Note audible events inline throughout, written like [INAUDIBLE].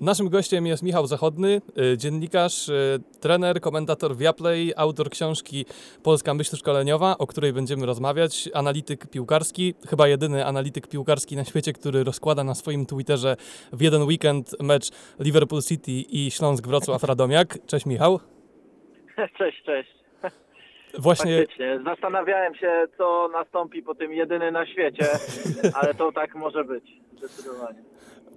Naszym gościem jest Michał Zachodny, y, dziennikarz, y, trener, komentator Viaplay, autor książki Polska Myśl Szkoleniowa, o której będziemy rozmawiać, analityk piłkarski, chyba jedyny analityk piłkarski na świecie, który rozkłada na swoim Twitterze w jeden weekend mecz Liverpool City i Śląsk Wrocław Radomiak. Cześć Michał. [LAUGHS] Cześć, cześć. Właśnie Faktycznie. Zastanawiałem się, co nastąpi po tym jedyny na świecie, [LAUGHS] ale to tak może być. Zdecydowanie.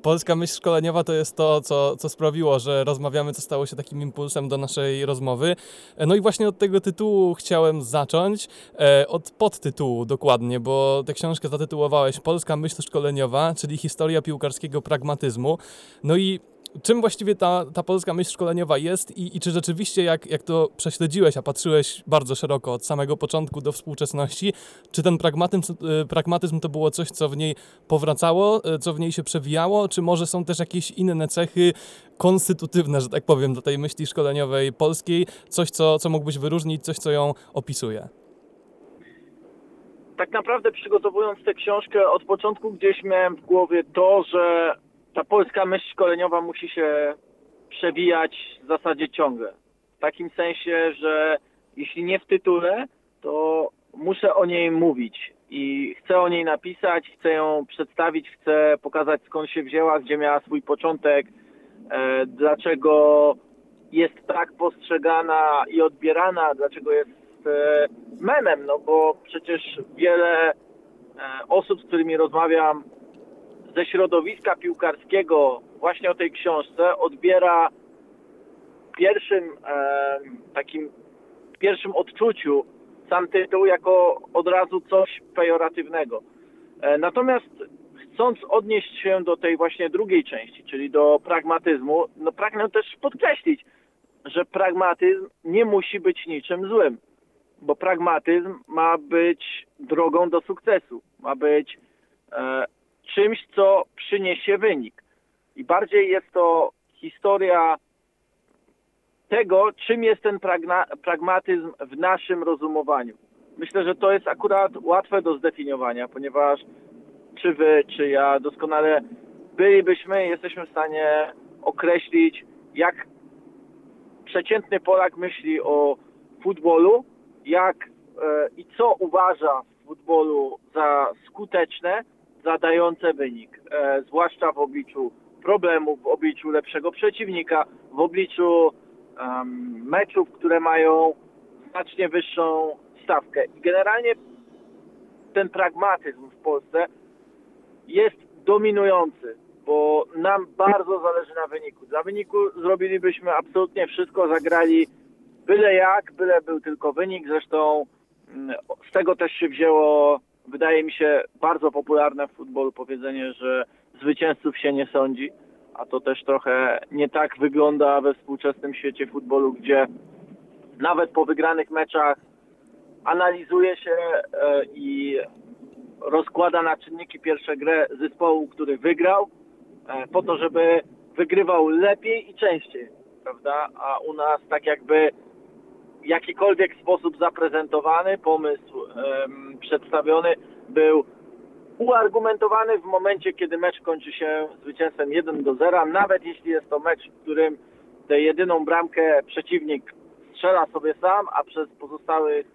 Polska myśl szkoleniowa to jest to, co, co sprawiło, że rozmawiamy, co stało się takim impulsem do naszej rozmowy. E, No i właśnie od tego tytułu chciałem zacząć, e, od podtytułu dokładnie, bo tę książkę zatytułowałeś Polska myśl szkoleniowa, czyli historia piłkarskiego pragmatyzmu. No i czym właściwie ta, ta polska myśl szkoleniowa jest i, i czy rzeczywiście, jak, jak to prześledziłeś, a patrzyłeś bardzo szeroko od samego początku do współczesności, czy ten pragmatyzm, y, pragmatyzm to było coś, co w niej powracało, y, co w niej się przewijało, czy może są też jakieś inne cechy konstytutywne, że tak powiem, do tej myśli szkoleniowej polskiej, coś, co, co mógłbyś wyróżnić, coś, co ją opisuje? Tak naprawdę przygotowując tę książkę, od początku gdzieś miałem w głowie to, że ta polska myśl szkoleniowa musi się przewijać w zasadzie ciągle. W takim sensie, że jeśli nie w tytule, to muszę o niej mówić i chcę o niej napisać, chcę ją przedstawić, chcę pokazać skąd się wzięła, gdzie miała swój początek, e, dlaczego jest tak postrzegana i odbierana, dlaczego jest e, memem, no bo przecież wiele e, osób, z którymi rozmawiam ze środowiska piłkarskiego właśnie o tej książce odbiera pierwszym e, takim pierwszym odczuciu sam tytuł jako od razu coś pejoratywnego. E, natomiast chcąc odnieść się do tej właśnie drugiej części, czyli do pragmatyzmu, no pragnę też podkreślić, że pragmatyzm nie musi być niczym złym, bo pragmatyzm ma być drogą do sukcesu, ma być e, czymś, co przyniesie wynik. I bardziej jest to historia tego, czym jest ten pragmatyzm w naszym rozumowaniu. Myślę, że to jest akurat łatwe do zdefiniowania, ponieważ czy wy, czy ja doskonale bylibyśmy, jesteśmy w stanie określić, jak przeciętny Polak myśli o futbolu, jak e, i co uważa w futbolu za skuteczne, za dające wynik, e, zwłaszcza w obliczu problemów, w obliczu lepszego przeciwnika, w obliczu em, meczów, które mają znacznie wyższą stawkę. I generalnie ten pragmatyzm w Polsce jest dominujący, bo nam bardzo zależy na wyniku. Dla wyniku zrobilibyśmy absolutnie wszystko, zagrali byle jak, byle był tylko wynik. Zresztą mm, z tego też się wzięło, wydaje mi się, bardzo popularne w futbolu powiedzenie, że zwycięzców się nie sądzi, a to też trochę nie tak wygląda we współczesnym świecie futbolu, gdzie nawet po wygranych meczach analizuje się e, i rozkłada na czynniki pierwsze grę zespołu, który wygrał, e, po to, żeby wygrywał lepiej i częściej, prawda? A u nas tak jakby w jakikolwiek sposób zaprezentowany pomysł em, przedstawiony był uargumentowany w momencie, kiedy mecz kończy się zwycięstwem 1 do 0, nawet jeśli jest to mecz, w którym tę jedyną bramkę przeciwnik strzela sobie sam, a przez pozostałych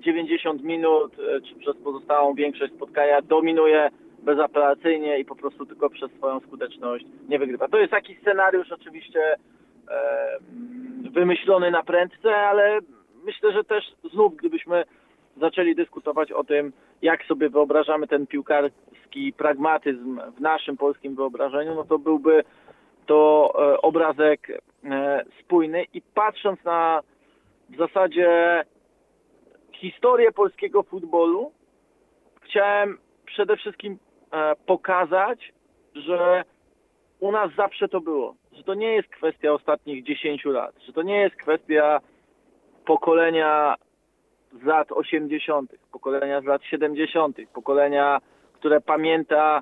90 minut, e, czy przez pozostałą większość spotkania dominuje bezapelacyjnie i po prostu tylko przez swoją skuteczność nie wygrywa. To jest taki scenariusz oczywiście e, wymyślony na prędce, ale myślę, że też znów gdybyśmy zaczęli dyskutować o tym, jak sobie wyobrażamy ten piłkarski pragmatyzm w naszym polskim wyobrażeniu, no to byłby to e, obrazek e, spójny i patrząc na w zasadzie historię polskiego futbolu, chciałem przede wszystkim e, pokazać, że u nas zawsze to było. Że to nie jest kwestia ostatnich 10 lat, że to nie jest kwestia pokolenia z lat 80., pokolenia z lat 70., pokolenia, które pamięta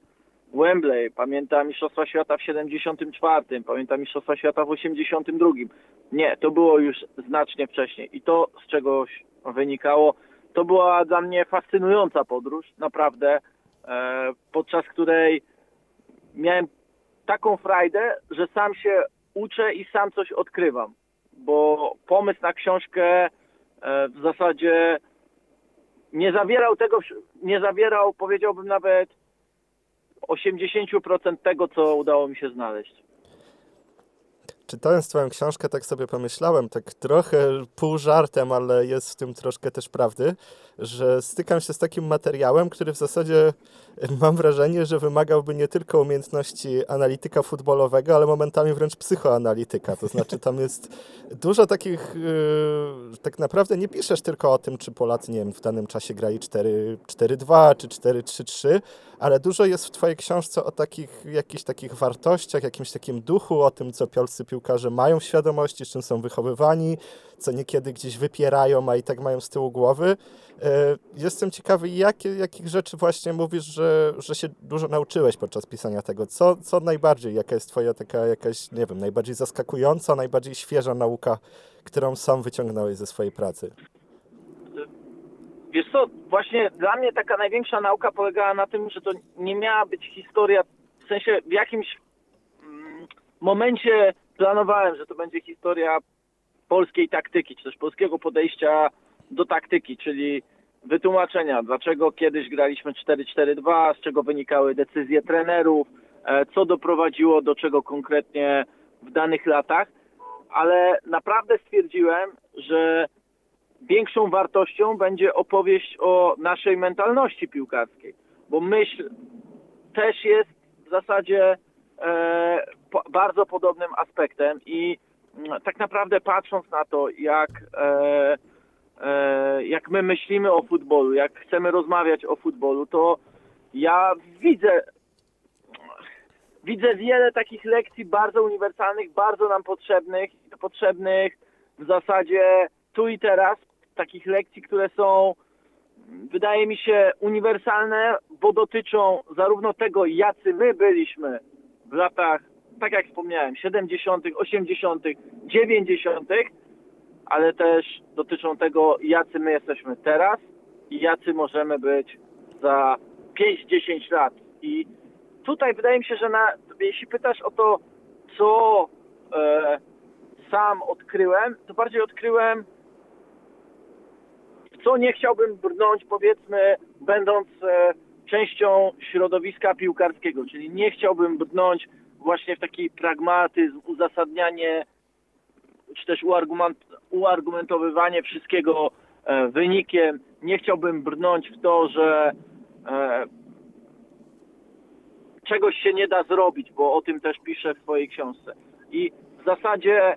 Wembley, pamiętam Mistrzostwa Świata w 74, pamiętam Mistrzostwa Świata w 82. Nie, to było już znacznie wcześniej i to z czegoś wynikało. To była dla mnie fascynująca podróż, naprawdę, e, podczas której miałem taką frajdę, że sam się uczę i sam coś odkrywam, bo pomysł na książkę e, w zasadzie nie zawierał tego, nie zawierał, powiedziałbym nawet 80% tego, co udało mi się znaleźć. Czytając Twoją książkę, tak sobie pomyślałem, tak trochę pół żartem, ale jest w tym troszkę też prawdy, że stykam się z takim materiałem, który w zasadzie mam wrażenie, że wymagałby nie tylko umiejętności analityka futbolowego, ale momentami wręcz psychoanalityka. To znaczy tam jest dużo takich, yy, tak naprawdę nie piszesz tylko o tym, czy Polacy, nie wiem, w danym czasie grali 4-2 czy 4-3-3, ale dużo jest w twojej książce o takich, jakichś takich wartościach, jakimś takim duchu, o tym, co polscy piłkarze mają świadomości, z czym są wychowywani, co niekiedy gdzieś wypierają, a i tak mają z tyłu głowy. E, jestem ciekawy, jakie, jakich rzeczy właśnie mówisz, że, że się dużo nauczyłeś podczas pisania tego. Co, co najbardziej, jaka jest twoja taka jakaś, nie wiem, najbardziej zaskakująca, najbardziej świeża nauka, którą sam wyciągnąłeś ze swojej pracy? Wiesz co, właśnie dla mnie taka największa nauka polegała na tym, że to nie miała być historia, w sensie w jakimś mm, momencie planowałem, że to będzie historia polskiej taktyki, czy też polskiego podejścia do taktyki, czyli wytłumaczenia, dlaczego kiedyś graliśmy 4-4-2, z czego wynikały decyzje trenerów, e, co doprowadziło do czego konkretnie w danych latach, ale naprawdę stwierdziłem, że większą wartością będzie opowieść o naszej mentalności piłkarskiej, bo myśl też jest w zasadzie e, po, bardzo podobnym aspektem i mm, tak naprawdę patrząc na to, jak, e, e, jak my myślimy o futbolu, jak chcemy rozmawiać o futbolu, to ja widzę widzę wiele takich lekcji bardzo uniwersalnych, bardzo nam potrzebnych, potrzebnych w zasadzie tu i teraz, takich lekcji, które są, wydaje mi się, uniwersalne, bo dotyczą zarówno tego, jacy my byliśmy w latach, tak jak wspomniałem, 70., 80., 90., ale też dotyczą tego, jacy my jesteśmy teraz i jacy możemy być za 5-10 lat. I tutaj wydaje mi się, że na, jeśli pytasz o to, co e, sam odkryłem, to bardziej odkryłem, co nie chciałbym brnąć, powiedzmy, będąc e, częścią środowiska piłkarskiego, czyli nie chciałbym brnąć właśnie w taki pragmatyzm, uzasadnianie, czy też uargument, uargumentowywanie wszystkiego e, wynikiem. Nie chciałbym brnąć w to, że e, czegoś się nie da zrobić, bo o tym też piszę w swojej książce. I w zasadzie,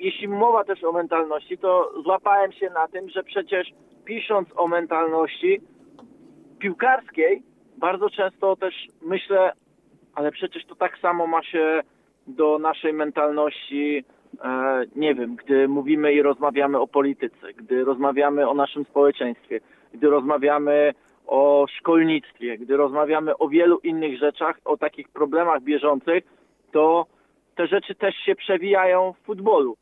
jeśli mowa też o mentalności, to złapałem się na tym, że przecież pisząc o mentalności piłkarskiej, bardzo często też myślę, ale przecież to tak samo ma się do naszej mentalności, e, nie wiem, gdy mówimy i rozmawiamy o polityce, gdy rozmawiamy o naszym społeczeństwie, gdy rozmawiamy o szkolnictwie, gdy rozmawiamy o wielu innych rzeczach, o takich problemach bieżących, to te rzeczy też się przewijają w futbolu.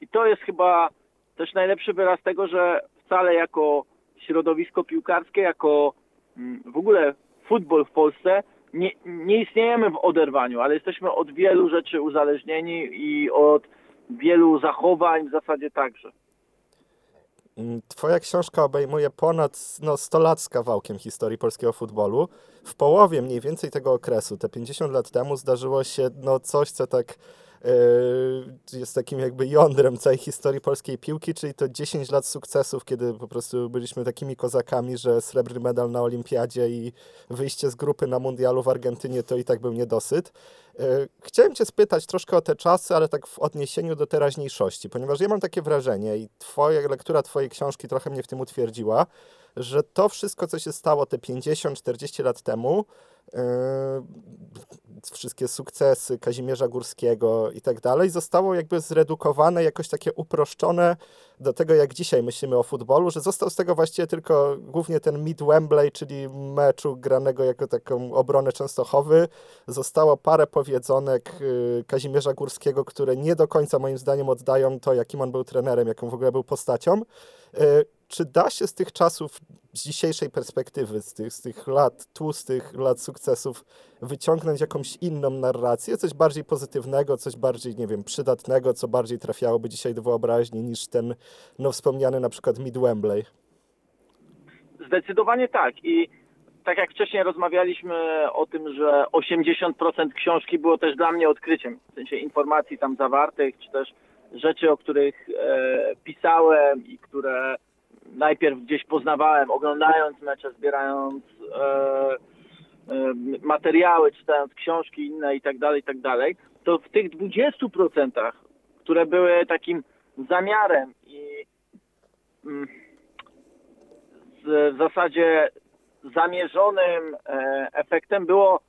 I to jest chyba też najlepszy wyraz tego, że wcale jako środowisko piłkarskie, jako mm, w ogóle futbol w Polsce nie, nie istniejemy w oderwaniu, ale jesteśmy od wielu rzeczy uzależnieni i od wielu zachowań w zasadzie także. Mm, twoja książka obejmuje ponad no, 100 lat z kawałkiem historii polskiego futbolu. W połowie mniej więcej tego okresu, te 50 lat temu, zdarzyło się no, coś, co tak jest takim jakby jądrem całej historii polskiej piłki, czyli to 10 lat sukcesów, kiedy po prostu byliśmy takimi kozakami, że srebrny medal na olimpiadzie i wyjście z grupy na mundialu w Argentynie to i tak był niedosyt. E, chciałem Cię spytać troszkę o te czasy, ale tak w odniesieniu do teraźniejszości, ponieważ ja mam takie wrażenie i twoja lektura Twojej książki trochę mnie w tym utwierdziła, że to wszystko, co się stało te 50-40 lat temu, yy, wszystkie sukcesy Kazimierza Górskiego i tak dalej, zostało jakby zredukowane, jakoś takie uproszczone do tego, jak dzisiaj myślimy o futbolu, że został z tego właściwie tylko głównie ten Mid Wembley, czyli meczu granego jako taką obronę Częstochowy. Zostało parę powiedzonek y, Kazimierza Górskiego, które nie do końca moim zdaniem oddają to, jakim on był trenerem, jaką w ogóle był postacią. Y, czy da się z tych czasów, z dzisiejszej perspektywy, z tych, z tych lat tłustych, lat sukcesów, wyciągnąć jakąś inną narrację, coś bardziej pozytywnego, coś bardziej, nie wiem, przydatnego, co bardziej trafiałoby dzisiaj do wyobraźni niż ten, no wspomniany na przykład Mid Wembley? Zdecydowanie tak i tak jak wcześniej rozmawialiśmy o tym, że 80% książki było też dla mnie odkryciem, w sensie informacji tam zawartych, czy też rzeczy, o których e, pisałem i które najpierw gdzieś poznawałem, oglądając mecze, zbierając e, e, materiały, czytając książki inne i tak dalej, i tak dalej, to w tych 20%, które były takim zamiarem i mm, w zasadzie zamierzonym e, efektem było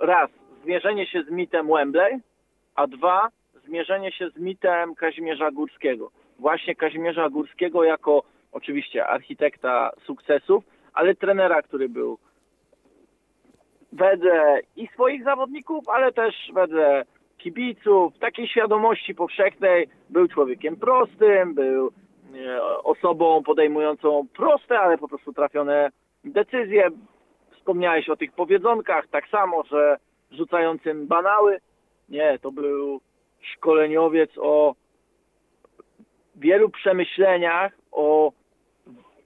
raz zmierzenie się z mitem Wembley, a dwa zmierzenie się z mitem Kazimierza Górskiego właśnie Kazimierza Górskiego jako oczywiście architekta sukcesów, ale trenera, który był wedle i swoich zawodników, ale też wedle kibiców, takiej świadomości powszechnej, był człowiekiem prostym, był e, osobą podejmującą proste, ale po prostu trafione decyzje. Wspomniałeś o tych powiedzonkach, tak samo, że rzucającym banały. Nie, to był szkoleniowiec o wielu przemyśleniach, o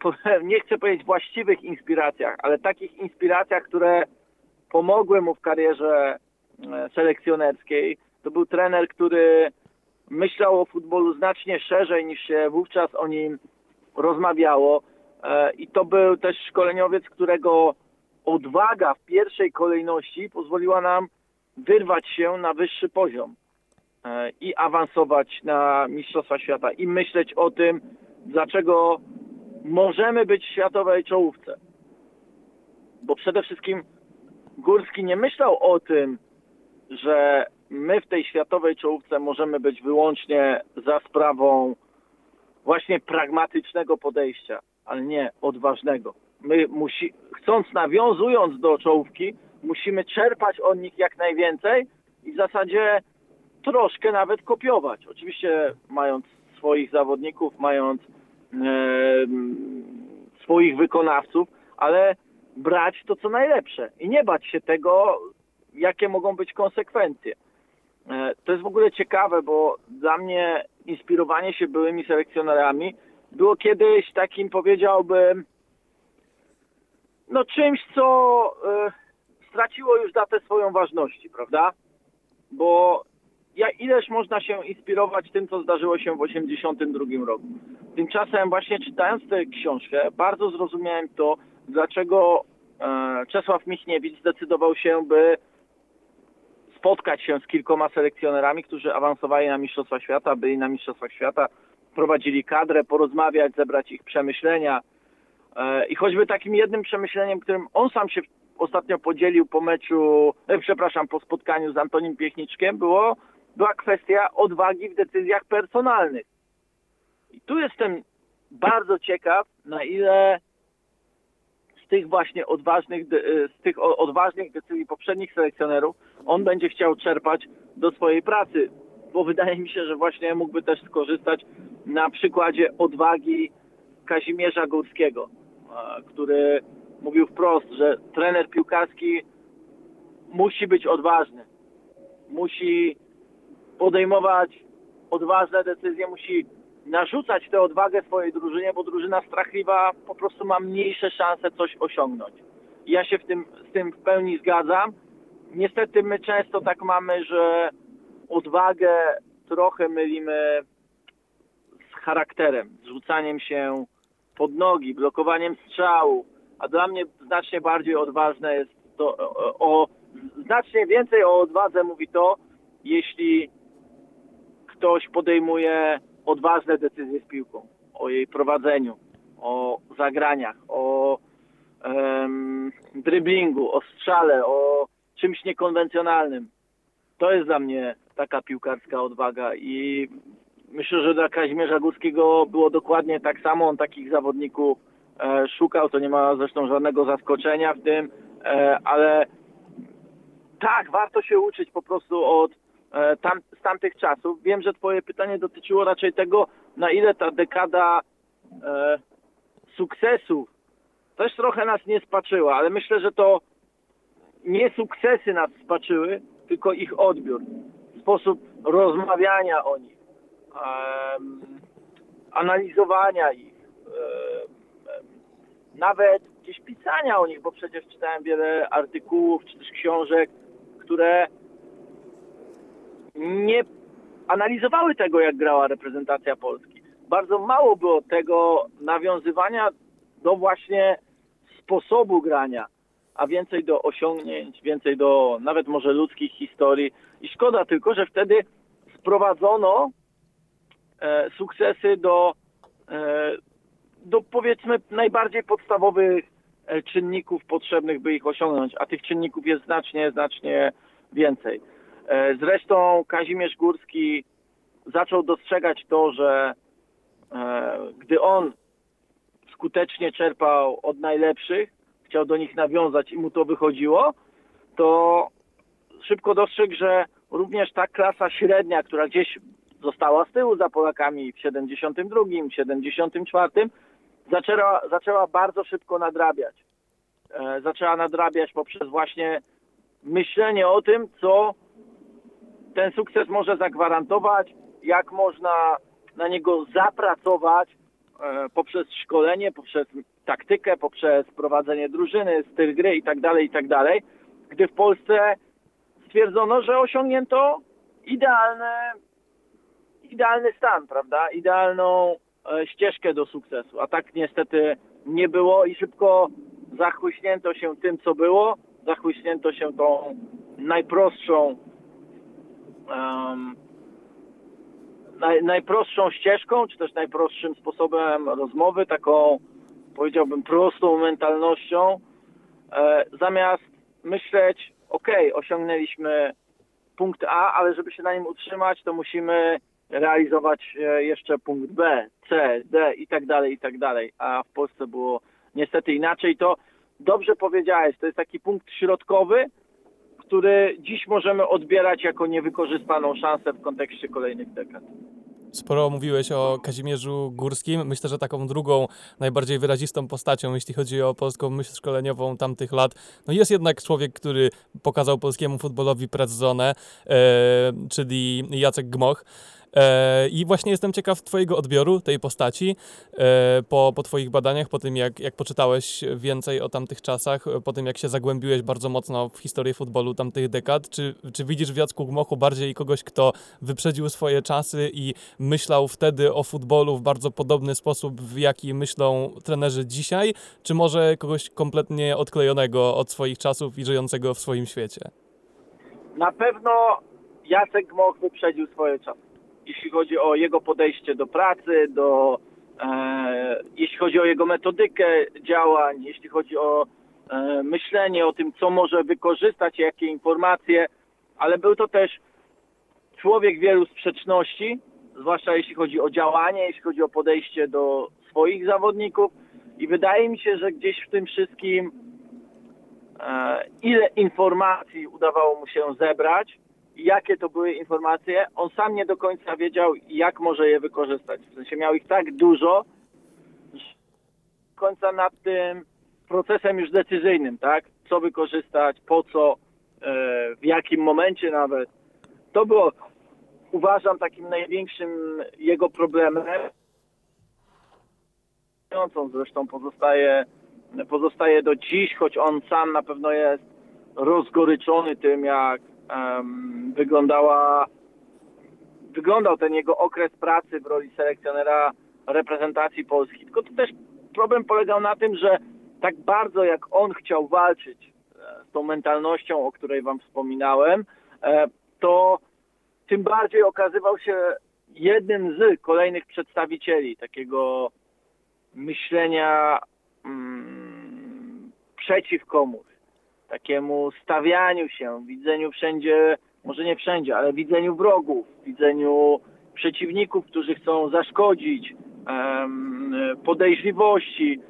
[LAUGHS] nie chcę powiedzieć właściwych inspiracjach, ale takich inspiracjach, które pomogły mu w karierze e, selekcjonerskiej. To był trener, który myślał o futbolu znacznie szerzej niż się wówczas o nim rozmawiało. E, I to był też szkoleniowiec, którego odwaga w pierwszej kolejności pozwoliła nam wyrwać się na wyższy poziom. E, i awansować na Mistrzostwa Świata i myśleć o tym, dlaczego możemy być w światowej czołówce. Bo przede wszystkim Górski nie myślał o tym, że my w tej światowej czołówce możemy być wyłącznie za sprawą właśnie pragmatycznego podejścia, ale nie odważnego. My musi, chcąc nawiązując do czołówki, musimy czerpać od nich jak najwięcej i w zasadzie troszkę nawet kopiować. Oczywiście mając swoich zawodników, mając e, swoich wykonawców, ale brać to co najlepsze i nie bać się tego, jakie mogą być konsekwencje. E, to jest w ogóle ciekawe, bo dla mnie inspirowanie się byłymi selekcjonerami było kiedyś takim, powiedziałbym, no czymś, co e, straciło już datę swoją ważności, prawda? Bo ja, ileż można się inspirować tym, co zdarzyło się w 1982 roku. Tymczasem właśnie czytając tę książkę, bardzo zrozumiałem to, dlaczego e, Czesław Michniewicz zdecydował się, by spotkać się z kilkoma selekcjonerami, którzy awansowali na Mistrzostwa Świata, byli na Mistrzostwach Świata, prowadzili kadrę, porozmawiać, zebrać ich przemyślenia. E, I choćby takim jednym przemyśleniem, którym on sam się ostatnio podzielił po meczu, e, przepraszam, po spotkaniu z Antonim Piechniczkiem, było była kwestia odwagi w decyzjach personalnych. I tu jestem bardzo ciekaw, na ile z tych właśnie odważnych, z tych odważnych decyzji poprzednich selekcjonerów on będzie chciał czerpać do swojej pracy, bo wydaje mi się, że właśnie mógłby też skorzystać na przykładzie odwagi Kazimierza Górskiego, który mówił wprost, że trener piłkarski musi być odważny, musi podejmować odważne decyzje, musi narzucać tę odwagę swojej drużynie, bo drużyna strachliwa po prostu ma mniejsze szanse coś osiągnąć. Ja się w tym, z tym w pełni zgadzam. Niestety my często tak mamy, że odwagę trochę mylimy z charakterem, z rzucaniem się pod nogi, blokowaniem strzału, a dla mnie znacznie bardziej odważne jest to, o, o znacznie więcej o odwadze mówi to, jeśli ktoś podejmuje odważne decyzje z piłką, o jej prowadzeniu, o zagraniach, o um, o strzale, o czymś niekonwencjonalnym. To jest dla mnie taka piłkarska odwaga i myślę, że dla Kazimierza Górskiego było dokładnie tak samo. On takich zawodników e, szukał, to nie ma zresztą żadnego zaskoczenia w tym, e, ale tak, warto się uczyć po prostu od tam, z tamtych czasów. Wiem, że Twoje pytanie dotyczyło raczej tego, na ile ta dekada e, sukcesów też trochę nas nie spaczyła, ale myślę, że to nie sukcesy nas spaczyły, tylko ich odbiór, sposób rozmawiania o nich, em, analizowania ich, em, nawet gdzieś pisania o nich, bo przecież czytałem wiele artykułów czy też książek, które nie analizowały tego, jak grała reprezentacja Polski. Bardzo mało było tego nawiązywania do właśnie sposobu grania, a więcej do osiągnięć, więcej do nawet może ludzkich historii. I szkoda tylko, że wtedy sprowadzono e, sukcesy do, e, do powiedzmy najbardziej podstawowych e, czynników potrzebnych, by ich osiągnąć, a tych czynników jest znacznie, znacznie więcej. E, zresztą Kazimierz Górski zaczął dostrzegać to, że e, gdy on skutecznie czerpał od najlepszych, chciał do nich nawiązać i mu to wychodziło, to szybko dostrzegł, że również ta klasa średnia, która gdzieś została z tyłu za Polakami w 72, 74, zaczęła, zaczęła bardzo szybko nadrabiać. E, zaczęła nadrabiać poprzez właśnie myślenie o tym, co ten sukces może zagwarantować, jak można na niego zapracować e, poprzez szkolenie, poprzez taktykę, poprzez prowadzenie drużyny, styl gry itd., itd., gdy w Polsce stwierdzono, że osiągnięto idealny stan, prawda? Idealną e, ścieżkę do sukcesu. A tak niestety nie było i szybko zachłyśnięto się tym, co było, zachłyśnięto się tą najprostszą um, naj, najprostszą ścieżką, czy też najprostszym sposobem rozmowy, taką powiedziałbym prostą mentalnością, e, zamiast myśleć, ok, osiągnęliśmy punkt A, ale żeby się na nim utrzymać, to musimy realizować e, jeszcze punkt B, C, D i tak dalej, i tak dalej. A w Polsce było niestety inaczej. To dobrze powiedziałeś, to jest taki punkt środkowy, który dziś możemy odbierać jako niewykorzystaną szansę w kontekście kolejnych dekad. Sporo mówiłeś o Kazimierzu Górskim. Myślę, że taką drugą, najbardziej wyrazistą postacią, jeśli chodzi o polską myśl szkoleniową tamtych lat, no jest jednak człowiek, który pokazał polskiemu futbolowi predzonę, e, czyli Jacek Gmoch. E, I właśnie jestem ciekaw Twojego odbioru tej postaci e, po, po Twoich badaniach, po tym jak, jak poczytałeś więcej o tamtych czasach, po tym jak się zagłębiłeś bardzo mocno w historię futbolu tamtych dekad. Czy, czy widzisz w Jacku Gmochu bardziej kogoś, kto wyprzedził swoje czasy i myślał wtedy o futbolu w bardzo podobny sposób, w jaki myślą trenerzy dzisiaj, czy może kogoś kompletnie odklejonego od swoich czasów i żyjącego w swoim świecie? Na pewno Jacek Gmoch wyprzedził swoje czasy jeśli chodzi o jego podejście do pracy, do, e, jeśli chodzi o jego metodykę działań, jeśli chodzi o e, myślenie o tym, co może wykorzystać, jakie informacje, ale był to też człowiek wielu sprzeczności, zwłaszcza jeśli chodzi o działanie, jeśli chodzi o podejście do swoich zawodników. I wydaje mi się, że gdzieś w tym wszystkim e, ile informacji udawało mu się zebrać, jakie to były informacje, on sam nie do końca wiedział, jak może je wykorzystać. W sensie miał ich tak dużo, że do końca nad tym procesem już decyzyjnym, tak? Co wykorzystać, po co, e, w jakim momencie nawet. To było, uważam, takim największym jego problemem. Zresztą pozostaje, pozostaje do dziś, choć on sam na pewno jest rozgoryczony tym, jak um, wyglądała, wyglądał ten jego okres pracy w roli selekcjonera reprezentacji Polski. Tylko to też problem polegał na tym, że tak bardzo jak on chciał walczyć e, z tą mentalnością, o której Wam wspominałem, e, to tym bardziej okazywał się jednym z kolejnych przedstawicieli takiego myślenia mm, przeciw komuś takiemu stawianiu się, widzeniu wszędzie, może nie wszędzie, ale widzeniu wrogów, widzeniu przeciwników, którzy chcą zaszkodzić, podejrzliwości.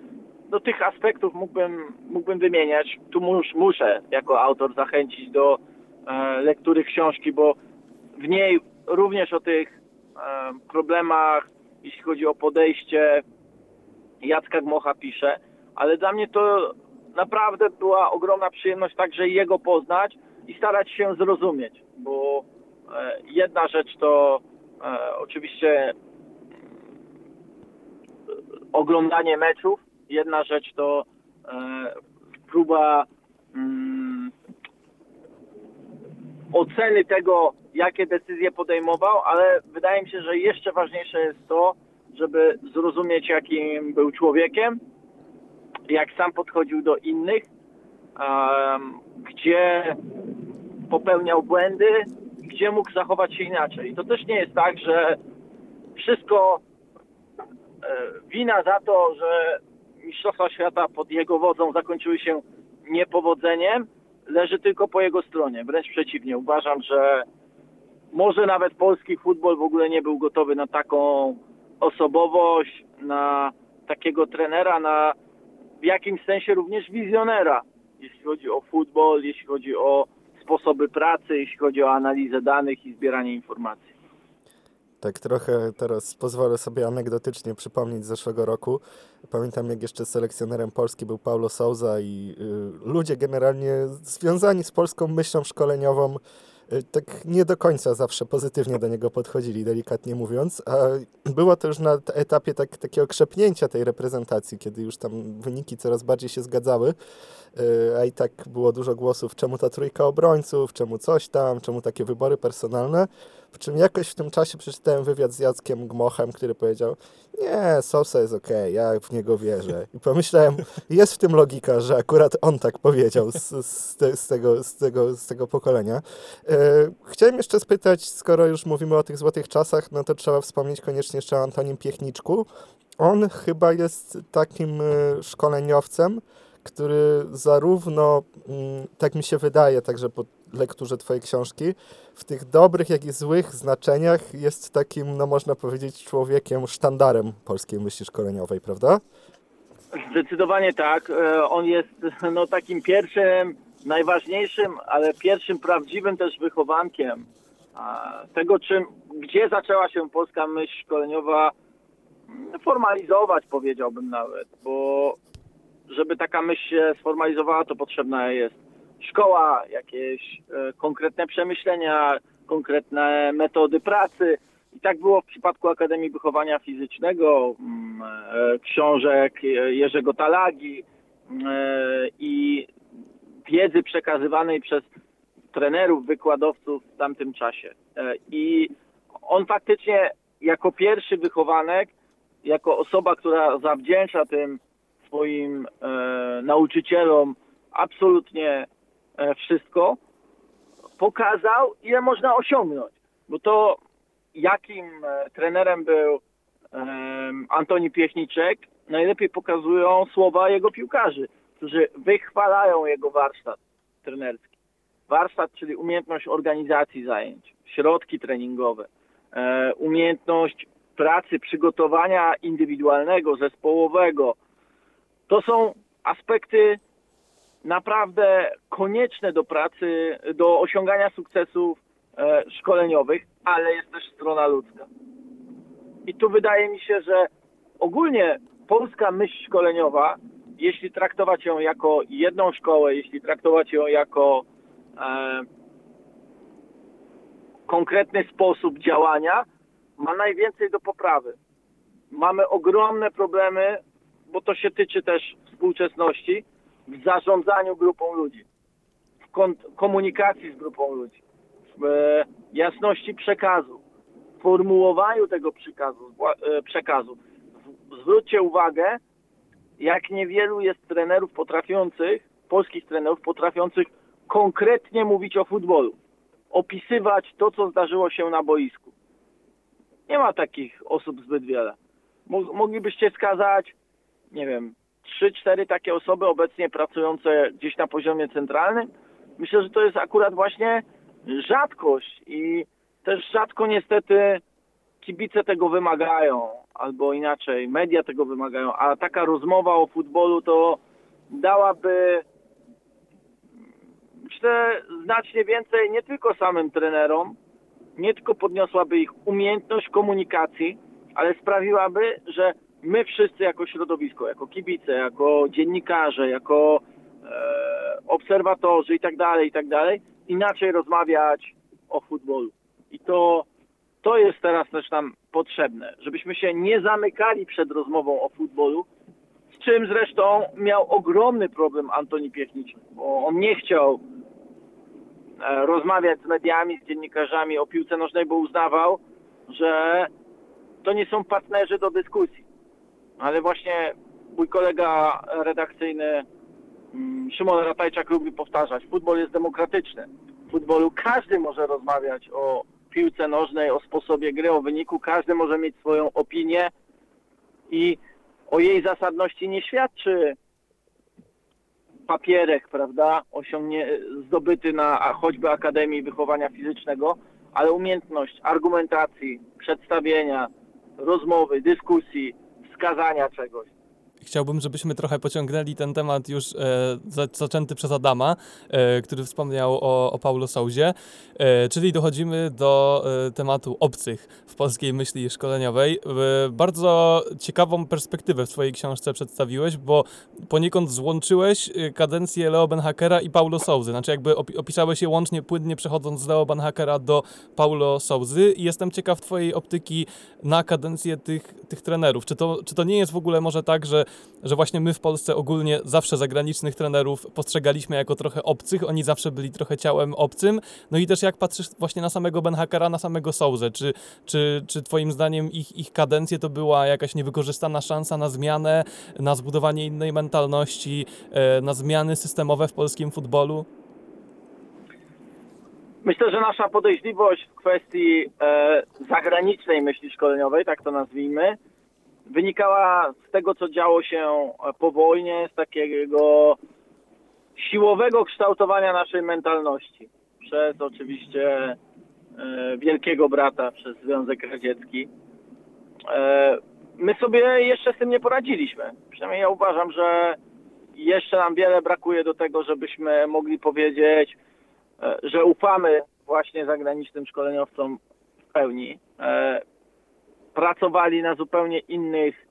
Do tych aspektów mógłbym, mógłbym wymieniać. Tu mus, muszę jako autor zachęcić do e, lektury książki, bo w niej również o tych problemach, jeśli chodzi o podejście Jacka Gmocha pisze, ale dla mnie to naprawdę była ogromna przyjemność także jego poznać i starać się zrozumieć, bo e, jedna rzecz to e, oczywiście oglądanie meczów, jedna rzecz to e, próba mm, oceny tego, jakie decyzje podejmował, ale wydaje mi się, że jeszcze ważniejsze jest to, żeby zrozumieć, jakim był człowiekiem, jak sam podchodził do innych, gdzie popełniał błędy, gdzie mógł zachować się inaczej. To też nie jest tak, że wszystko e, wina za to, że Mistrzostwa Świata pod jego wodzą zakończyły się niepowodzeniem, leży tylko po jego stronie. Wręcz przeciwnie. Uważam, że może nawet polski futbol w ogóle nie był gotowy na taką osobowość, na takiego trenera, na w jakimś sensie również wizjonera, jeśli chodzi o futbol, jeśli chodzi o sposoby pracy, jeśli chodzi o analizę danych i zbieranie informacji. Tak trochę teraz pozwolę sobie anegdotycznie przypomnieć z zeszłego roku. Pamiętam, jak jeszcze selekcjonerem Polski był Paulo Souza i y, ludzie generalnie związani z polską myślą szkoleniową tak nie do końca zawsze pozytywnie do niego podchodzili, delikatnie mówiąc, a było to już na etapie tak, takiego krzepnięcia tej reprezentacji, kiedy już tam wyniki coraz bardziej się zgadzały, y, a i tak było dużo głosów, czemu ta trójka obrońców, czemu coś tam, czemu takie wybory personalne, po czym jakoś w tym czasie przeczytałem wywiad z Jackiem Gmochem, który powiedział, nie, Sosa jest okej, ja w niego wierzę. I pomyślałem, jest w tym logika, że akurat on tak powiedział z, z, te, z tego, z, tego, z tego pokolenia. E, chciałem jeszcze spytać, skoro już mówimy o tych złotych czasach, no to trzeba wspomnieć koniecznie jeszcze o Antonim Piechniczku. On chyba jest takim e, szkoleniowcem, który zarówno, mm, tak mi się wydaje, także po lekturze Twojej książki, w tych dobrych, jak i złych znaczeniach jest takim, no można powiedzieć, człowiekiem, sztandarem polskiej myśli szkoleniowej, prawda? Zdecydowanie tak. E, on jest no, takim pierwszym, najważniejszym, ale pierwszym prawdziwym też wychowankiem tego, czym, gdzie zaczęła się polska myśl szkoleniowa formalizować, powiedziałbym nawet, bo żeby taka myśl się sformalizowała, to potrzebna jest szkoła, jakieś e, konkretne przemyślenia, konkretne metody pracy. I tak było w przypadku Akademii Wychowania Fizycznego, mm, e, książek Jerzego Talagi mm, e, i wiedzy przekazywanej przez trenerów, wykładowców w tamtym czasie. I on faktycznie jako pierwszy wychowanek, jako osoba, która zawdzięcza tym swoim nauczycielom absolutnie E, wszystko, pokazał, ile można osiągnąć. Bo to, jakim e, trenerem był Antoni Piechniczek, najlepiej pokazują słowa jego piłkarzy, którzy wychwalają jego warsztat trenerski. Warsztat, czyli umiejętność organizacji zajęć, środki treningowe, e, umiejętność pracy, przygotowania indywidualnego, zespołowego. To są aspekty naprawdę konieczne do pracy, do osiągania sukcesów e, szkoleniowych, ale jest też strona ludzka. I tu wydaje mi się, że ogólnie polska myśl szkoleniowa, jeśli traktować ją jako jedną szkołę, jeśli traktować ją jako e, konkretny sposób działania, ma najwięcej do poprawy. Mamy ogromne problemy, bo to się tyczy też współczesności, w zarządzaniu grupą ludzi, w komunikacji z grupą ludzi, w e, jasności przekazu, w formułowaniu tego przekazu, e, przekazu. Zwróćcie uwagę, jak niewielu jest trenerów potrafiących, polskich trenerów potrafiących konkretnie mówić o futbolu, opisywać to, co zdarzyło się na boisku. Nie ma takich osób zbyt wiele. Moglibyście wskazać, nie wiem, trzy, cztery takie osoby obecnie pracujące gdzieś na poziomie centralnym. Myślę, że to jest akurat właśnie rzadkość i też rzadko niestety kibice tego wymagają, albo inaczej, media tego wymagają, a taka rozmowa o futbolu to dałaby myślę znacznie więcej nie tylko samym trenerom, nie tylko podniosłaby ich umiejętność komunikacji, ale sprawiłaby, że my wszyscy jako środowisko, jako kibice, jako dziennikarze, jako e, obserwatorzy i tak dalej, i tak dalej, inaczej rozmawiać o futbolu. I to, to jest teraz też nam potrzebne, żebyśmy się nie zamykali przed rozmową o futbolu, z czym zresztą miał ogromny problem Antoni Piechniczny, bo on nie chciał e, rozmawiać z mediami, z dziennikarzami o piłce nożnej, bo uznawał, że to nie są partnerzy do dyskusji. Ale właśnie mój kolega redakcyjny mm, Szymon Ratajczak lubi powtarzać, futbol jest demokratyczny. W futbolu każdy może rozmawiać o piłce nożnej, o sposobie gry, o wyniku, każdy może mieć swoją opinię i o jej zasadności nie świadczy papierek, prawda, osiągnie, zdobyty na choćby Akademii Wychowania Fizycznego, ale umiejętność argumentacji, przedstawienia, rozmowy, dyskusji, wskazania czegoś. Chciałbym, żebyśmy trochę pociągnęli ten temat już e, za, zaczęty przez Adama, e, który wspomniał o, o Paulo Souzie, e, czyli dochodzimy do e, tematu obcych w polskiej myśli szkoleniowej. E, bardzo ciekawą perspektywę w Twojej książce przedstawiłeś, bo poniekąd złączyłeś e, kadencję Leo Benhakera i Paulo Souzy. Znaczy jakby opi opisałeś je łącznie, płynnie przechodząc z Leo Benhakera do Paulo Souzy i jestem ciekaw Twojej optyki na kadencję tych, tych trenerów. Czy to, czy to nie jest w ogóle może tak, że że właśnie my w Polsce ogólnie zawsze zagranicznych trenerów postrzegaliśmy jako trochę obcych, oni zawsze byli trochę ciałem obcym. No i też jak patrzysz właśnie na samego Ben Hackera, na samego Souzę, czy, czy, czy twoim zdaniem ich, ich kadencje to była jakaś niewykorzystana szansa na zmianę, na zbudowanie innej mentalności, e, na zmiany systemowe w polskim futbolu? Myślę, że nasza podejrzliwość w kwestii e, zagranicznej myśli szkoleniowej, tak to nazwijmy, wynikała z tego, co działo się po wojnie, z takiego siłowego kształtowania naszej mentalności przez oczywiście e, wielkiego brata, przez Związek Radziecki. E, my sobie jeszcze z tym nie poradziliśmy. Przynajmniej ja uważam, że jeszcze nam wiele brakuje do tego, żebyśmy mogli powiedzieć, e, że ufamy właśnie zagranicznym szkoleniowcom w pełni pracowali na zupełnie innych,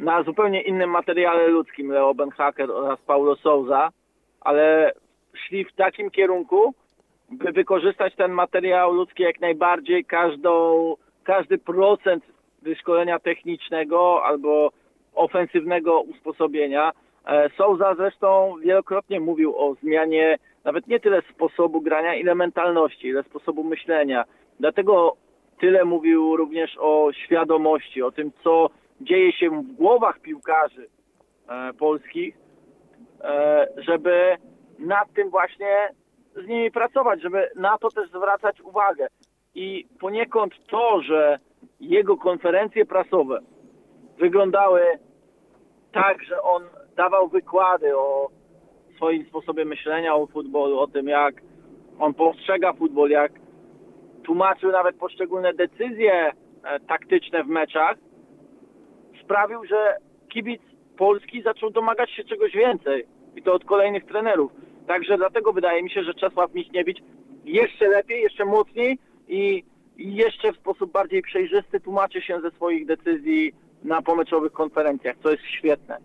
na zupełnie innym materiale ludzkim Leo Benhaker oraz Paulo Souza, ale szli w takim kierunku, by wykorzystać ten materiał ludzki jak najbardziej, każdą, każdy procent wyszkolenia technicznego albo ofensywnego usposobienia. E, Souza zresztą wielokrotnie mówił o zmianie nawet nie tyle sposobu grania, ile mentalności, ile sposobu myślenia. Dlatego tyle mówił również o świadomości, o tym, co dzieje się w głowach piłkarzy e, polskich, e, żeby nad tym właśnie z nimi pracować, żeby na to też zwracać uwagę. I poniekąd to, że jego konferencje prasowe wyglądały tak, że on dawał wykłady o swoim sposobie myślenia o futbolu, o tym, jak on postrzega futbol, jak tłumaczył nawet poszczególne decyzje e, taktyczne w meczach, sprawił, że kibic polski zaczął domagać się czegoś więcej i to od kolejnych trenerów. Także dlatego wydaje mi się, że Czesław Michniewicz jeszcze lepiej, jeszcze mocniej i jeszcze w sposób bardziej przejrzysty tłumaczy się ze swoich decyzji na pomeczowych konferencjach, co jest świetne,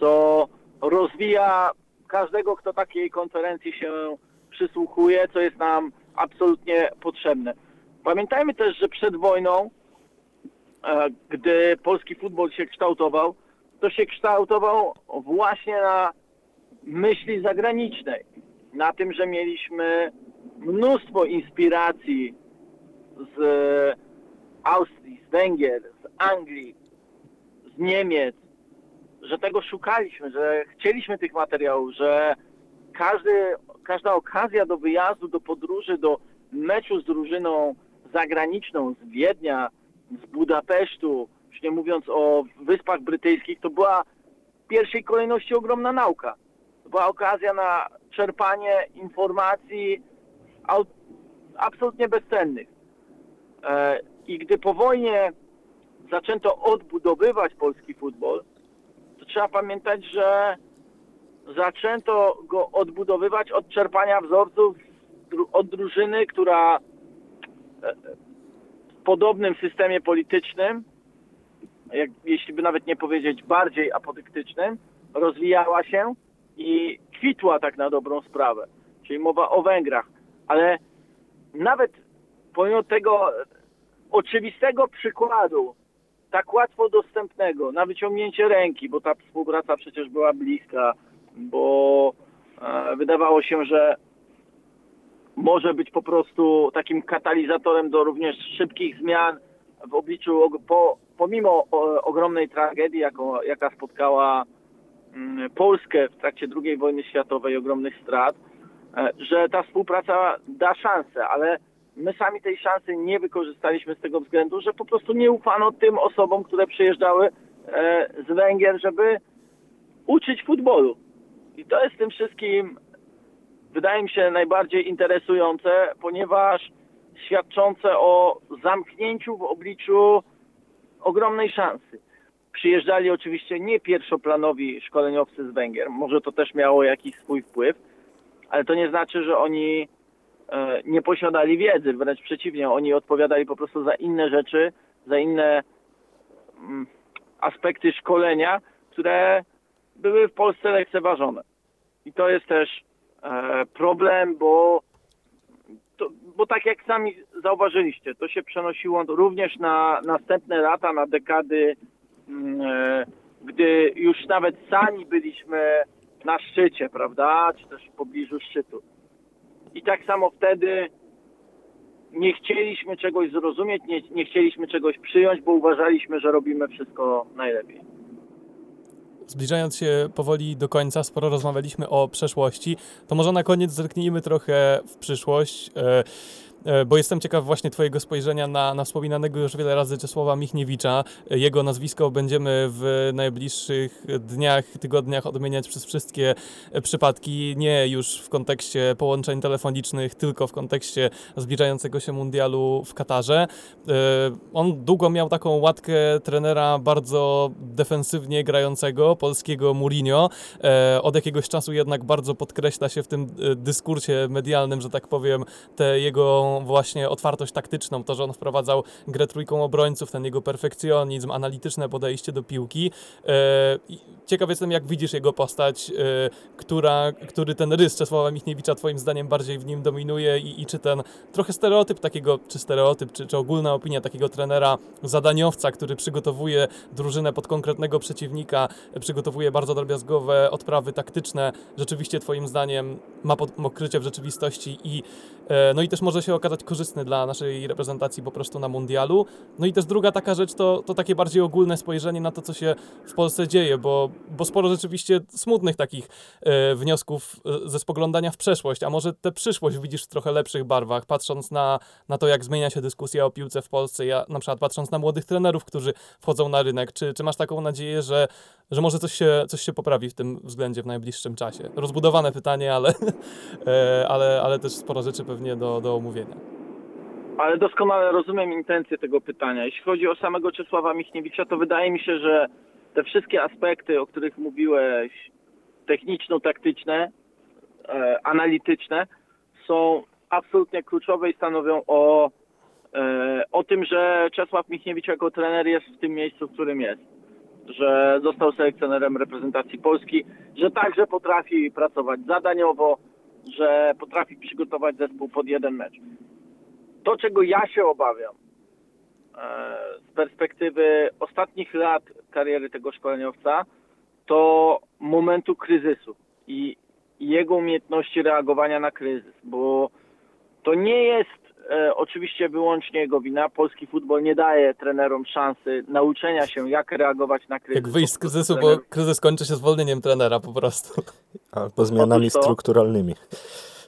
co rozwija każdego, kto takiej konferencji się przysłuchuje, co jest nam absolutnie potrzebne. Pamiętajmy też, że przed wojną, e, gdy polski futbol się kształtował, to się kształtował właśnie na myśli zagranicznej. Na tym, że mieliśmy mnóstwo inspiracji z Austrii, z Węgier, z Anglii, z Niemiec, że tego szukaliśmy, że chcieliśmy tych materiałów, że każdy, każda okazja do wyjazdu, do podróży, do meczu z drużyną zagraniczną z Wiednia, z Budapesztu, już nie mówiąc o Wyspach Brytyjskich, to była w pierwszej kolejności ogromna nauka. To była okazja na czerpanie informacji absolutnie bezcennych. E, I gdy po wojnie zaczęto odbudowywać polski futbol, to trzeba pamiętać, że zaczęto go odbudowywać od czerpania wzorców od drużyny, która e, w podobnym systemie politycznym, jak, jeśli by nawet nie powiedzieć bardziej apodyktycznym, rozwijała się i kwitła tak na dobrą sprawę. Czyli mowa o Węgrach. Ale nawet pomimo tego oczywistego przykładu, tak łatwo dostępnego, na wyciągnięcie ręki, bo ta współpraca przecież była bliska, bo e, wydawało się, że może być po prostu takim katalizatorem do również szybkich zmian w obliczu, po, pomimo ogromnej tragedii, jaką, jaka spotkała mm, Polskę w trakcie II wojny światowej, ogromnych strat, e, że ta współpraca da szansę, ale my sami tej szansy nie wykorzystaliśmy z tego względu, że po prostu nie ufano tym osobom, które przyjeżdżały e, z Węgier, żeby uczyć futbolu. I to jest tym wszystkim, wydaje mi się, najbardziej interesujące, ponieważ świadczące o zamknięciu w obliczu ogromnej szansy. Przyjeżdżali oczywiście nie pierwszoplanowi szkoleniowcy z Węgier, może to też miało jakiś swój wpływ, ale to nie znaczy, że oni e, nie posiadali wiedzy, wręcz przeciwnie, oni odpowiadali po prostu za inne rzeczy, za inne mm, aspekty szkolenia, które były w Polsce lekceważone. I to jest też e, problem, bo, to, bo tak jak sami zauważyliście, to się przenosiło również na następne lata, na dekady, mm, e, gdy już nawet sami byliśmy na szczycie, prawda, czy też w pobliżu szczytu. I tak samo wtedy nie chcieliśmy czegoś zrozumieć, nie, nie chcieliśmy czegoś przyjąć, bo uważaliśmy, że robimy wszystko najlepiej. Zbliżając się powoli do końca, sporo rozmawialiśmy o przeszłości, to może na koniec zerknijmy trochę w przyszłość. E, bo jestem ciekaw właśnie Twojego spojrzenia na, na wspominanego już wiele razy Czesława Michniewicza. E, jego nazwisko będziemy w najbliższych dniach, tygodniach odmieniać przez wszystkie e, przypadki, nie już w kontekście połączeń telefonicznych, tylko w kontekście zbliżającego się mundialu w Katarze. On długo miał taką łatkę trenera bardzo defensywnie grającego, polskiego Mourinho. Od jakiegoś czasu jednak bardzo podkreśla się w tym dyskursie medialnym, że tak powiem, te jego właśnie otwartość taktyczną, to, że on wprowadzał grę trójką obrońców, ten jego perfekcjonizm, analityczne podejście do piłki. E, ciekaw jestem, jak widzisz jego postać, e, która, który ten rys Czesława Michniewicza twoim zdaniem bardziej w nim dominuje i, i czy ten trochę stereotyp takiego, czy stereotyp, czy, czy ogólna opinia takiego trenera, zadaniowca, który przygotowuje drużynę pod konkretnego przeciwnika, przygotowuje bardzo drobiazgowe odprawy taktyczne, rzeczywiście twoim zdaniem ma pokrycie w rzeczywistości i e, no i też może się okazać korzystny dla naszej reprezentacji po prostu na mundialu. No i też druga taka rzecz to, to takie bardziej ogólne spojrzenie na to, co się w Polsce dzieje, bo, bo sporo rzeczywiście smutnych takich e, wniosków e, ze spoglądania w przeszłość, a może tę przyszłość widzisz w trochę lepszych barwach, patrząc na, na to, jak zmienia się dyskusja o piłce w Polsce, ja na przykład patrząc na młodych trenerów, którzy wchodzą na rynek, czy, czy masz taką nadzieję, że, że może coś się, coś się poprawi w tym względzie w najbliższym czasie? Rozbudowane pytanie, ale, [LAUGHS] e, ale, ale też sporo rzeczy pewnie do, do omówienia. Ale doskonale rozumiem intencję tego pytania. Jeśli chodzi o samego Czesława Michniewicza, to wydaje mi się, że te wszystkie aspekty, o których mówiłeś, techniczno-taktyczne, e, analityczne, są absolutnie kluczowe i stanowią o, e, o tym, że Czesław Michniewicz jako trener jest w tym miejscu, w którym jest. Że został selekcjonerem reprezentacji Polski, że także potrafi pracować zadaniowo, że potrafi przygotować zespół pod jeden mecz. To, czego ja się obawiam e, z perspektywy ostatnich lat kariery tego szkoleniowca, to momentu kryzysu i jego umiejętności reagowania na kryzys, bo to nie jest e, oczywiście wyłącznie jego wina. Polski futbol nie daje trenerom szansy nauczenia się, jak reagować na kryzys. Jak wyjść z kryzysu, bo kryzys kończy się zwolnieniem trenera po prostu. Albo zmianami to, strukturalnymi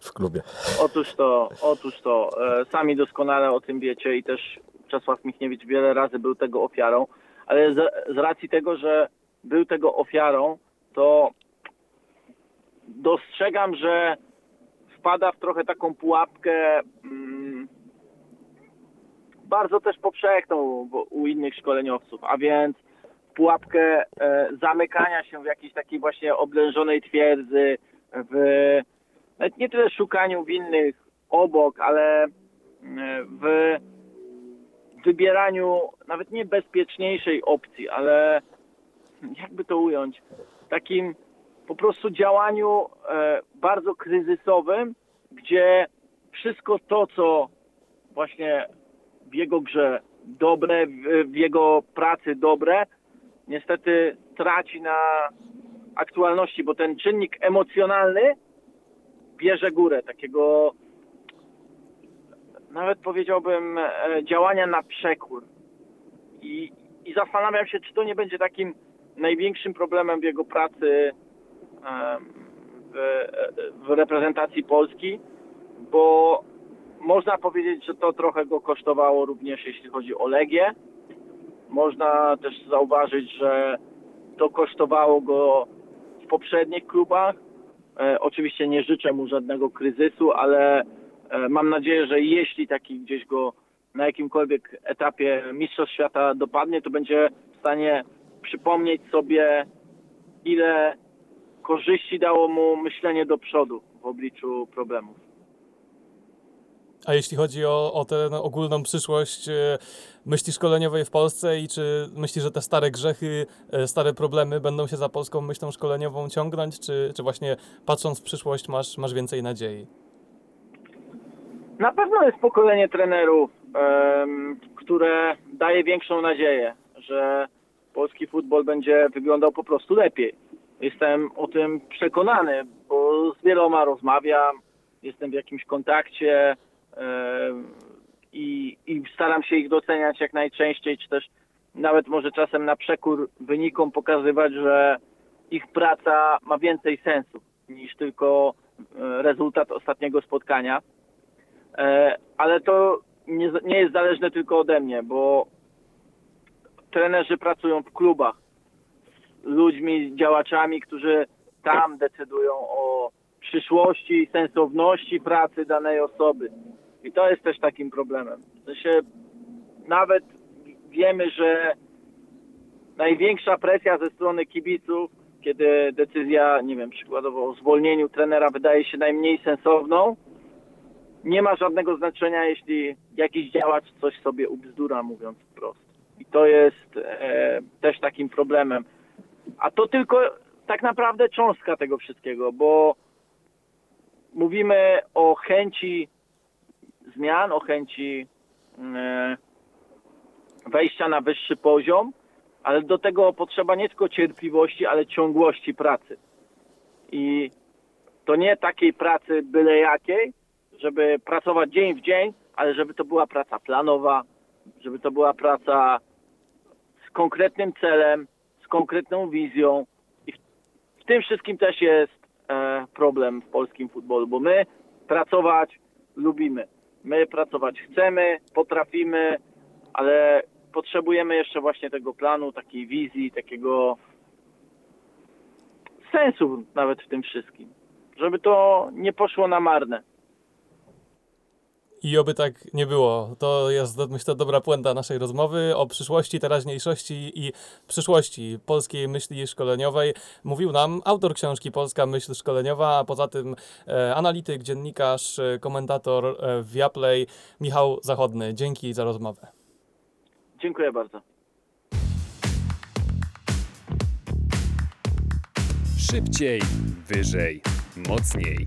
w klubie. Otóż to, otóż to. E, sami doskonale o tym wiecie i też Czesław Michniewicz wiele razy był tego ofiarą, ale z, z racji tego, że był tego ofiarą, to dostrzegam, że wpada w trochę taką pułapkę mm, bardzo też powszechną u innych szkoleniowców, a więc pułapkę e, zamykania się w jakiejś takiej właśnie oblężonej twierdzy, w nawet nie tyle szukaniu winnych obok, ale e, w wybieraniu nawet nie bezpieczniejszej opcji, ale jakby to ująć, takim po prostu działaniu e, bardzo kryzysowym, gdzie wszystko to, co właśnie w jego grze dobre, w jego pracy dobre, niestety traci na aktualności, bo ten czynnik emocjonalny bierze górę, takiego nawet powiedziałbym e, działania na przekór. I, I zastanawiam się, czy to nie będzie takim największym problemem w jego pracy w, w reprezentacji Polski, bo można powiedzieć, że to trochę go kosztowało również jeśli chodzi o Legię. Można też zauważyć, że to kosztowało go w poprzednich klubach. E, oczywiście nie życzę mu żadnego kryzysu, ale e, mam nadzieję, że jeśli taki gdzieś go na jakimkolwiek etapie Mistrzostw Świata dopadnie, to będzie w stanie przypomnieć sobie, ile korzyści dało mu myślenie do przodu w obliczu problemów. A jeśli chodzi o, o tę no, ogólną przyszłość e, myśli szkoleniowej w Polsce i czy myślisz, że te stare grzechy, e, stare problemy będą się za polską myślą szkoleniową ciągnąć, czy, czy właśnie patrząc w przyszłość masz, masz więcej nadziei? Na pewno jest pokolenie trenerów, które daje większą nadzieję, że polski futbol będzie wyglądał po prostu lepiej. Jestem o tym przekonany, bo z wieloma rozmawiam, jestem w jakimś kontakcie i, i staram się ich doceniać jak najczęściej, czy też nawet może czasem na przekór wynikom pokazywać, że ich praca ma więcej sensu niż tylko e, rezultat ostatniego spotkania. E, ale to nie, nie jest zależne tylko ode mnie, bo trenerzy pracują w klubach z ludźmi, działaczami, którzy tam decydują o przyszłości i sensowności pracy danej osoby. I to jest też takim problemem. W sensie nawet wiemy, że największa presja ze strony kibiców, kiedy decyzja, nie wiem, przykładowo o zwolnieniu trenera wydaje się najmniej sensowną, nie ma żadnego znaczenia, jeśli jakiś działacz coś sobie ubzdura, mówiąc wprost. I to jest e, też takim problemem. A to tylko tak naprawdę cząstka tego wszystkiego, bo mówimy o chęci zmian, o chęci e, wejścia na wyższy poziom, ale do tego potrzeba nie tylko cierpliwości, ale ciągłości pracy. I to nie takiej pracy byle jakiej, żeby pracować dzień w dzień, ale żeby to była praca planowa, żeby to była praca z konkretnym celem, z konkretną wizją. I w, w tym wszystkim też jest e, problem w polskim futbolu, bo my pracować lubimy. My pracować chcemy, potrafimy, ale potrzebujemy jeszcze właśnie tego planu, takiej wizji, takiego sensu nawet w tym wszystkim, żeby to nie poszło na marne. I oby tak nie było. To jest, myślę, dobra puenta naszej rozmowy o przyszłości, teraźniejszości i przyszłości polskiej myśli szkoleniowej. Mówił nam autor książki Polska Myśl Szkoleniowa, a poza tym e, analityk, dziennikarz, e, komentator e, w Viaplay Michał Zachodny. Dzięki za rozmowę. Dziękuję bardzo. Szybciej, wyżej, mocniej